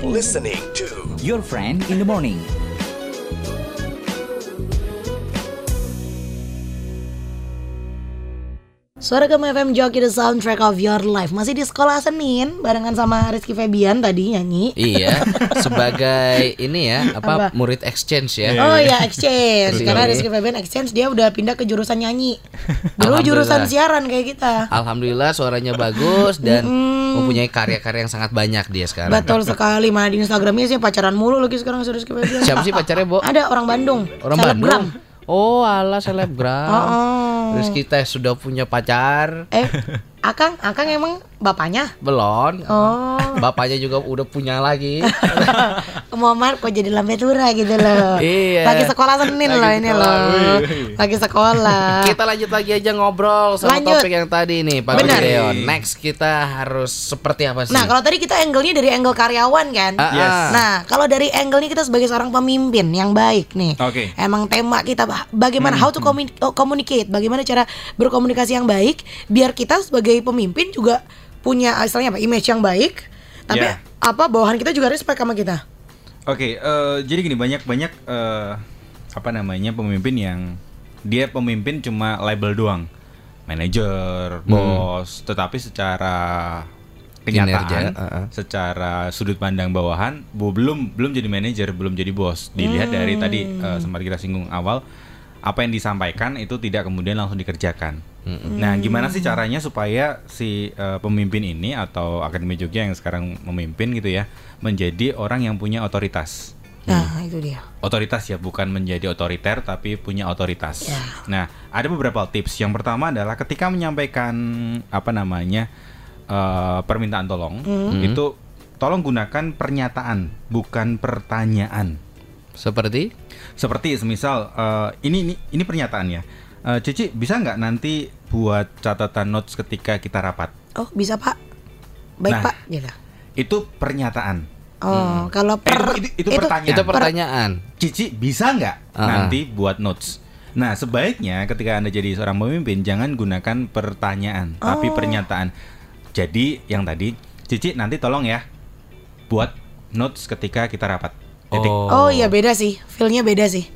Listening to Your Friend in the Morning. Suara Kamu FM Joki The Soundtrack of Your Life Masih di sekolah Senin Barengan sama Rizky Febian tadi nyanyi Iya, sebagai ini ya, apa, Apa? murid exchange ya. Oh iya exchange. Karena Rizky Febian exchange Dia udah pindah ke jurusan nyanyi Dulu jurusan siaran kayak kita Alhamdulillah suaranya bagus dan mempunyai karya-karya yang sangat banyak dia sekarang. Betul sekali Mana di Instagramnya sih pacaran mulu lagi sekarang Rizky Febian Siapa sih pacarnya, Bo? Ada orang Bandung Orang Selebgram. Bandung. Oh, ala selebgram. Oh. Terus kita sudah punya pacar. Eh Akang Akang emang bapaknya Belum. Oh Bapaknya juga udah punya lagi. Muhammad kok jadi lambe tura gitu loh Iya. Lagi sekolah Senin Lagi loh ini sekolah. loh. Lagi sekolah Kita lanjut lagi aja ngobrol sama Lanjut. topik yang tadi nih, Pak. Gideon. Next kita harus seperti apa sih? Nah kalau tadi kita angle-nya dari angle karyawan kan Ah, Yes. ah. Nah kalau dari angle nya kita sebagai seorang pemimpin yang baik nih Oke. Emang tema kita bagaimana Hmm, how to oh, communicate Bagaimana cara berkomunikasi yang baik Biar kita sebagai pemimpin juga punya istilahnya apa image yang baik Tapi Ya. apa bawahan kita juga respect sama kita Oke, eh, jadi gini banyak banyak eh, apa namanya pemimpin yang dia pemimpin cuma label doang, manajer, bos, tetapi secara kenyataan, Kinerja, uh-uh. secara sudut pandang bawahan, bu- belum belum jadi manajer, belum jadi bos. Dilihat dari tadi eh, sempat kita singgung awal, apa yang disampaikan itu tidak kemudian langsung dikerjakan. Nah, gimana sih caranya supaya si eh, pemimpin ini atau Akademi Jogja yang sekarang memimpin gitu ya, menjadi orang yang punya otoritas. Nah itu dia Otoritas ya, bukan menjadi otoriter tapi punya otoritas. Ya. Nah, ada beberapa tips. Yang pertama adalah ketika menyampaikan apa namanya eh, permintaan tolong, itu tolong gunakan pernyataan, bukan pertanyaan. Seperti Seperti semisal eh, ini ini ini pernyataannya. Eh, Cici bisa nggak nanti buat catatan notes ketika kita rapat? Oh bisa pak Baik Nah. pak gitu Itu pernyataan. Oh kalau Eh, per itu, itu, itu pertanyaan. itu pertanyaan. Cici bisa nggak Ah. nanti buat notes? Nah sebaiknya ketika anda jadi seorang pemimpin jangan gunakan pertanyaan Oh. tapi pernyataan. Jadi yang tadi Cici nanti tolong ya buat notes ketika kita rapat. Titik. Oh iya beda sih, feelnya beda sih.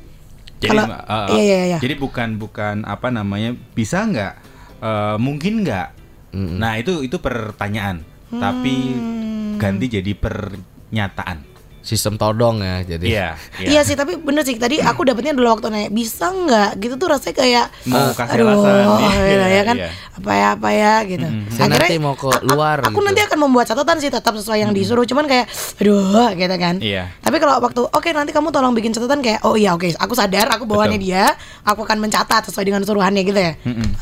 Jadi, Kalau uh, iya iya iya. jadi bukan bukan apa namanya bisa nggak, Uh, mungkin nggak. Nah itu itu pertanyaan, tapi Hmm. ganti jadi pernyataan. Sistem todong ya, jadi. Iya. Iya sih, tapi bener sih tadi aku dapetnya dulu waktu nanya bisa nggak gitu tuh rasanya kayak Mau kasih aduh, alasan. gitu Iya, ya kan iya. apa ya apa ya gitu. Saya nanti mau ke luar Aku gitu. nanti akan membuat catatan sih tetap sesuai yang disuruh, cuman kayak aduh gitu kan. Iya. Tapi kalau waktu oke nanti kamu tolong bikin catatan kayak oh iya oke aku sadar aku bawaannya Betul. dia, aku akan mencatat sesuai dengan suruhannya gitu ya.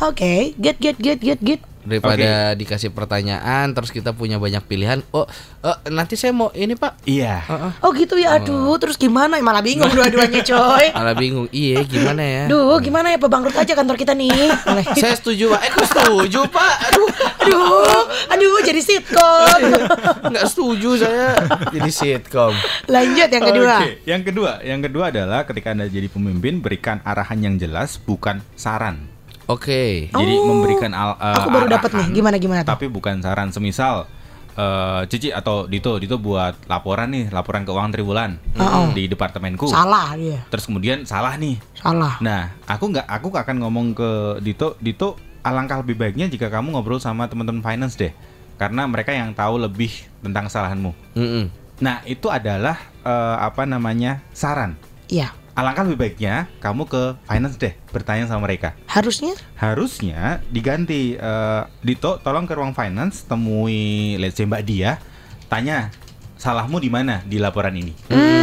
Oke, get get get get get. Daripada dikasih pertanyaan terus kita punya banyak pilihan. Oh, eh, nanti saya mau ini, Pak. Iya. Oh gitu ya, aduh terus gimana? Malah bingung dua-duanya coy. Malah bingung. Iya, gimana ya? Duh, gimana ya Pak bangkrut aja kantor kita nih. Saya setuju, Pak. Eh, kok setuju, Pak? Aduh, aduh, aduh jadi sitkom. nggak setuju saya jadi sitkom. Lanjut yang kedua. Oke, Yang kedua, yang kedua adalah ketika anda jadi pemimpin berikan arahan yang jelas, bukan saran. Oke. Jadi Oh, memberikan al, eh, aku baru dapat nih. Gimana, gimana tuh? Tapi bukan saran. Semisal eh, Cici atau Dito, Dito buat laporan nih, laporan keuangan triwulan Oh. di departemenku. Salah dia. Terus kemudian salah nih. Salah. Nah, aku nggak aku nggak akan ngomong ke Dito, Dito alangkah lebih baiknya jika kamu ngobrol sama teman-teman finance deh. Karena mereka yang tahu lebih tentang kesalahanmu. Mm-mm. Nah, itu adalah eh, apa namanya? saran. Iya. Alangkah lebih baiknya kamu ke finance deh, bertanya sama mereka. Harusnya Harusnya diganti eh, Dito, tolong ke ruang finance, temui let's say Mbak Dia, tanya salahmu di mana di laporan ini. hmm,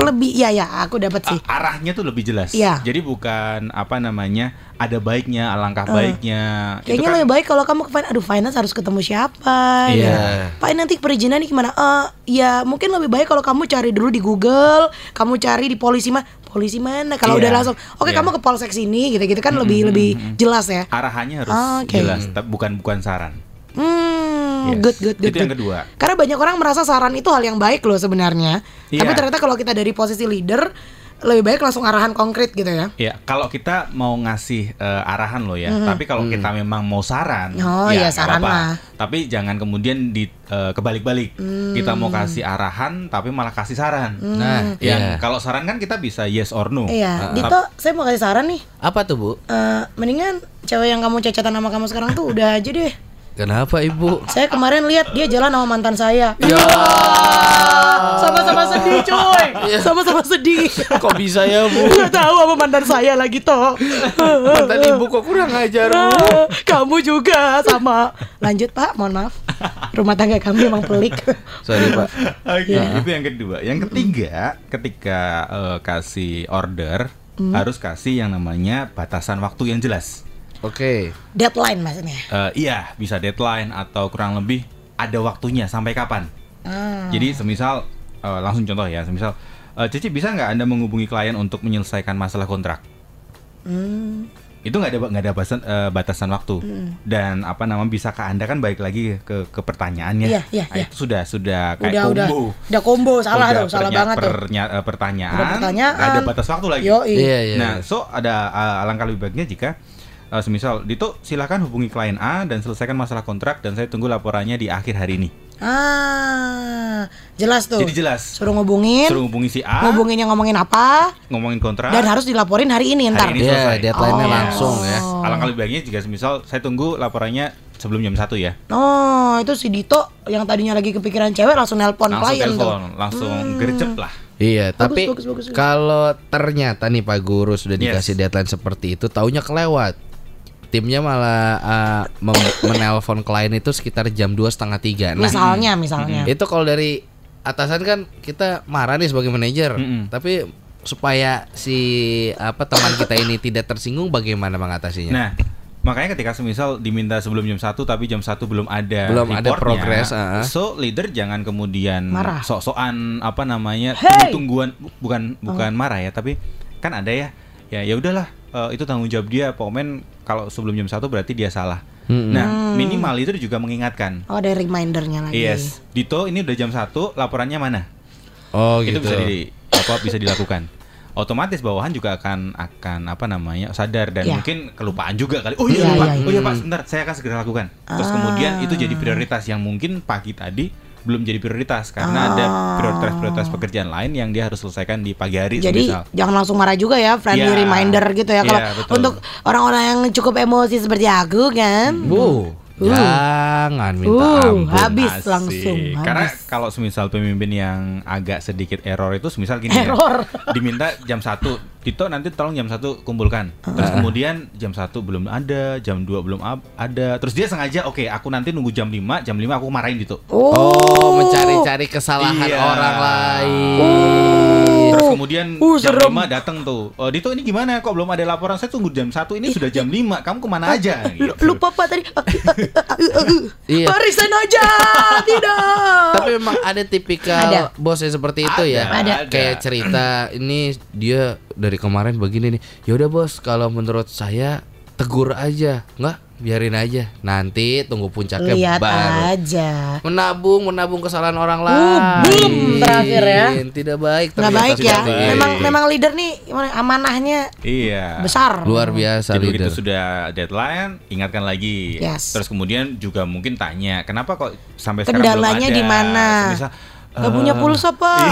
lebih ya ya aku dapat sih. Arahnya tuh lebih jelas. Iya. Jadi bukan apa namanya ada baiknya, alangkah baiknya. Itu Kayaknya kan lebih baik kalau kamu ke finance. Aduh, finance harus ketemu siapa? Iya. gitu. Pak ini nanti perizinan nih gimana? Eh, ya mungkin lebih baik kalau kamu cari dulu di Google, kamu cari di polisi mana? Polisi mana? Kalau Iya. udah langsung, oke Iya. kamu ke polsek sini, gitu-gitu kan lebih lebih jelas ya. arahannya harus Oke. jelas, tapi bukan bukan saran. Hmm, Yes. good, good, good. Itu yang good. kedua. Karena banyak orang merasa saran itu hal yang baik loh sebenarnya. Iya. Tapi ternyata kalau kita dari posisi leader, lebih baik langsung arahan konkret gitu ya. Ya, kalau kita mau ngasih eh, arahan loh ya, tapi kalau kita memang mau saran. Oh, nggak iya, saran apa-apa. mah. Tapi jangan kemudian di eh, kebalik-balik. Kita mau kasih arahan, tapi malah kasih saran. Nah, Yang iya. kalau saran kan kita bisa yes or no. Iya, Dito, saya mau kasih saran nih. Apa tuh, Bu? Eh, mendingan cewek yang kamu cecetan sama kamu sekarang tuh udah aja deh. Kenapa, Ibu? Saya kemarin lihat dia jalan sama mantan saya. Ya. Sama-sama sedih, coy. Sama-sama sedih. Kok bisa ya, Bu? Gak tahu apa mantan saya lagi toh. Mantan Ibu kok kurang ajar, Bu? Kamu juga sama. Lanjut Pak, mohon maaf. Rumah tangga kami emang pelik. Sorry, Pak. Oke, Iya. itu yang kedua. Yang ketiga, ketika eh, kasih order Hmm. harus kasih yang namanya batasan waktu yang jelas. Oke. Deadline maksudnya. Eh, iya, bisa deadline atau kurang lebih ada waktunya sampai kapan. Ah. Jadi semisal eh, langsung contoh ya, semisal eh, Cici bisa nggak anda menghubungi klien untuk menyelesaikan masalah kontrak? Hmm. Itu nggak ada nggak ada batasan eh, batasan waktu dan apa namanya bisakah anda kan balik lagi ke ke pertanyaannya? Iya, iya, Nah, iya. Itu sudah sudah kayak Udah, udah. combo. Udah combo, salah Udah tuh, salah pernya- banget tuh. pernya- pertanyaan, Udah pertanyaan. ada batas waktu lagi. Yoi. Iya, iya. Nah, so ada uh, alangkah lebih baiknya jika uh, semisal Dito silakan hubungi klien A dan selesaikan masalah kontrak dan saya tunggu laporannya di akhir hari ini. Ah, jelas tuh. Jadi jelas. Suruh ngubungin, Suruh hubungi si A, ngubungin yang ngomongin apa, ngomongin kontrak. dan harus dilaporin hari ini ntar. Hari ini Iya, selesai. deadline-nya Oh. langsung ya. Alangkah lebih baiknya jika semisal saya tunggu laporannya sebelum jam 1 ya. Oh, itu si Dito yang tadinya lagi kepikiran cewek langsung nelpon Langsung klien tuh. telepon, langsung gercep lah. Iya, tapi bagus, bagus, bagus. kalau ternyata nih Pak Guru sudah Yes. dikasih deadline seperti itu, taunya kelewat. Timnya malah uh, mem- menelpon klien itu sekitar jam dua setengah tiga. Nah, Misalnya, misalnya. itu kalau dari atasan kan kita marah nih sebagai manajer, tapi supaya si apa teman kita ini tidak tersinggung, bagaimana mengatasinya? Nah, makanya ketika semisal diminta sebelum jam 1 tapi jam 1 belum ada Belum ada progres, ah. So leader jangan kemudian Marah. sok-sokan apa namanya Hey! tungguan bukan bukan marah ya, tapi kan ada ya. Ya ya udahlah, eh, itu tanggung jawab dia. Pokoknya kalau sebelum jam 1 berarti dia salah. Mm-mm. Nah, minimal itu juga mengingatkan. Oh, ada remindernya lagi. Yes, Dito ini udah jam 1, laporannya mana? oh itu gitu. bisa di apa bisa dilakukan otomatis bawahan juga akan akan apa namanya sadar dan Ya. mungkin kelupaan juga kali oh iya Iya, iya, iya. oh iya pak sebentar saya akan segera lakukan terus Ah. kemudian itu jadi prioritas yang mungkin pagi tadi belum jadi prioritas karena ada Ah. prioritas-prioritas pekerjaan lain yang dia harus selesaikan di pagi hari Jadi semisal. jangan langsung marah juga ya, friendly Iya. reminder gitu ya. Kalau Iya, betul. untuk orang-orang yang cukup emosi seperti aku kan. Bu, Uh. jangan minta Uh, ampun. habis Asik. langsung. Karena habis. kalau semisal pemimpin yang agak sedikit error itu semisal gini Error. ya. Diminta jam 1. Tito nanti tolong jam 1 kumpulkan. Terus kemudian jam 1 belum ada, jam 2 belum ada. Terus dia sengaja oke, aku nanti nunggu jam 5, jam 5 aku marahin Tito. Oh, mencari-cari kesalahan Iya. orang lain. Terus kemudian Uh, jam serem. 5 datang tuh. Oh, Dito ini gimana? Kok belum ada laporan? Saya tunggu jam 1 ini sudah jam 5. Kamu ke mana aja? Lu- Gitu. Lupa Pak tadi. Iya. Resign aja. Tidak. Tapi memang ada tipikal Ada. bos yang seperti itu ya. Ada. Kayak cerita ini dia dari kemarin begini nih. Ya udah bos, kalau menurut saya tegur aja, nggak biarin aja. Nanti tunggu puncaknya Lihat baru. aja. Menabung, menabung kesalahan orang Uh, lain. boom, terakhir ya. Tidak baik. Nggak baik ya. itu. Memang memang leader nih amanahnya Iya. besar. luar biasa Jadi leader. begitu sudah deadline, ingatkan lagi. Yes. Terus kemudian juga mungkin tanya, kenapa kok sampai sekarang belum Kendalanya ada? di mana? Gak eh, punya pulsa pak.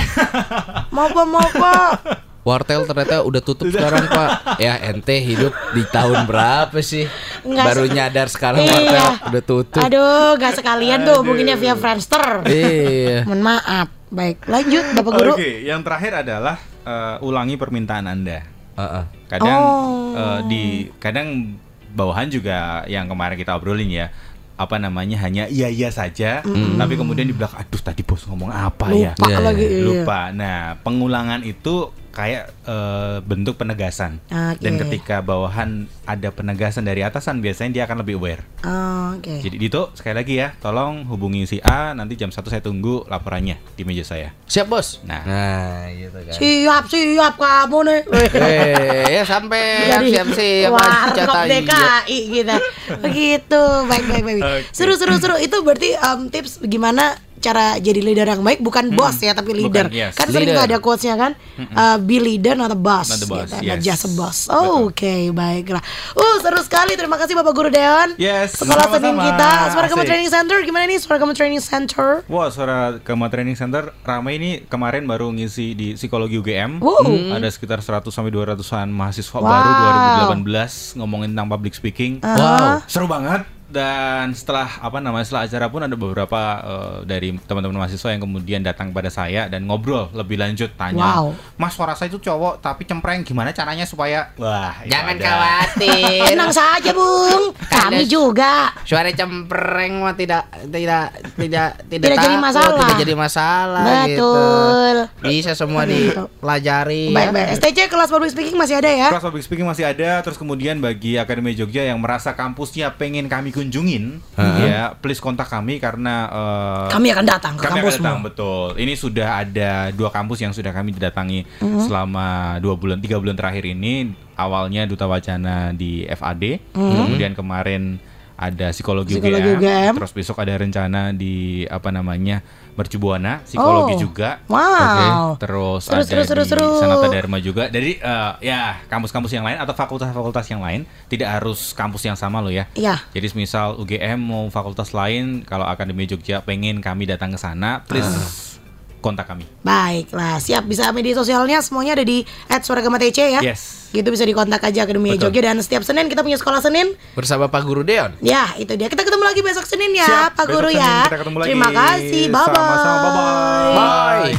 mau pak mau pak. Wartel ternyata udah tutup sekarang pak Ya ente hidup di tahun berapa sih Nggak Baru se- nyadar sekarang Iya. wartel udah tutup Aduh, gak sekalian tuh hubunginnya via Friendster. Iya Mohon maaf. Baik, lanjut Bapak Guru. Oke, yang terakhir adalah eh, ulangi permintaan Anda. Heeh. Kadang Oh. eh, di kadang bawahan juga yang kemarin kita obrolin ya apa namanya hanya iya iya saja tapi kemudian di belakang aduh tadi bos ngomong apa ya Lupa Iya, lagi. iya. lupa nah pengulangan itu kayak eh, bentuk penegasan Oke. dan ketika bawahan ada penegasan dari atasan biasanya dia akan lebih aware Oh, Oke. jadi Dito sekali lagi ya tolong hubungi si A nanti jam 1 saya tunggu laporannya di meja saya Siap bos Nah. Nah gitu kan Siap siap kamu nih. Eh, ya sampai siap siap warkop DKI gitu. Begitu. Baik baik baik. Oke. Seru seru seru itu berarti em, tips gimana cara jadi leader yang baik bukan bos ya tapi leader. Hmm. yes. Kan sering Leader. tuh ada quotesnya kan, uh, be leader not a boss, Not a boss, gitu, not yes. just a boss. Oh, Oke, baiklah. Uh, seru sekali. Terima kasih Bapak Guru Deon. Yes, Sekolah sama-sama. Senin kita, Suara Kamu. Training Center gimana nih? Suara Kamu Training Center. Wah, suara Kema Training Center ramai ini kemarin baru ngisi di psikologi UGM. Wow. Hmm, Ada sekitar 100 sampai 200-an mahasiswa Wow. baru 2018 ngomongin tentang public speaking. Ah. Wow. Seru banget dan setelah apa namanya setelah acara pun ada beberapa eh, dari teman-teman mahasiswa yang kemudian datang pada saya dan ngobrol lebih lanjut tanya Wow. mas suara saya itu cowok tapi cempreng gimana caranya supaya wah Jangan ada. khawatir. Tenang saja, Bung. Kami Ada- juga. Suara cempreng mah tidak tidak tidak tidak, Tidak jadi masalah. Tidak jadi masalah Betul. gitu. Bisa semua dipelajari. Baik, ya. baik. STC kelas public speaking masih ada ya? Kelas public speaking masih ada, terus kemudian bagi Akademi Jogja yang merasa kampusnya pengen kami kunjungin, ya please kontak kami karena eh, Kami akan datang ke kami akan kampusmu. datang betul. Ini sudah ada dua kampus yang sudah kami datangi Mm-hmm. selama dua bulan, tiga bulan terakhir ini. Awalnya Duta Wacana di FAD, kemudian kemarin ada psikologi. Psikologi UGM, UGM. terus besok ada rencana di apa namanya Mercubuana, psikologi Oh. juga. Wow. Terus Seru, ada seru, di seru. Sanata Dharma juga. Jadi eh, ya kampus-kampus yang lain atau fakultas-fakultas yang lain tidak harus kampus yang sama loh ya. Iya. Jadi misal UGM mau fakultas lain, kalau Akademi Jogja pengen kami datang ke sana, please kontak kami. Baiklah, siap bisa media sosialnya semuanya ada di @suaragamatc ya. Yes. Gitu bisa dikontak aja Akademi Betul. Jogja dan setiap Senin kita punya sekolah Senin. Bersama Pak Guru Deon. Ya, itu dia. Kita ketemu lagi besok Senin ya, Siap, Pak besok Guru Senin ya. kita ketemu lagi. Terima kasih. Bye bye. Sama-sama, bye-bye. Bye.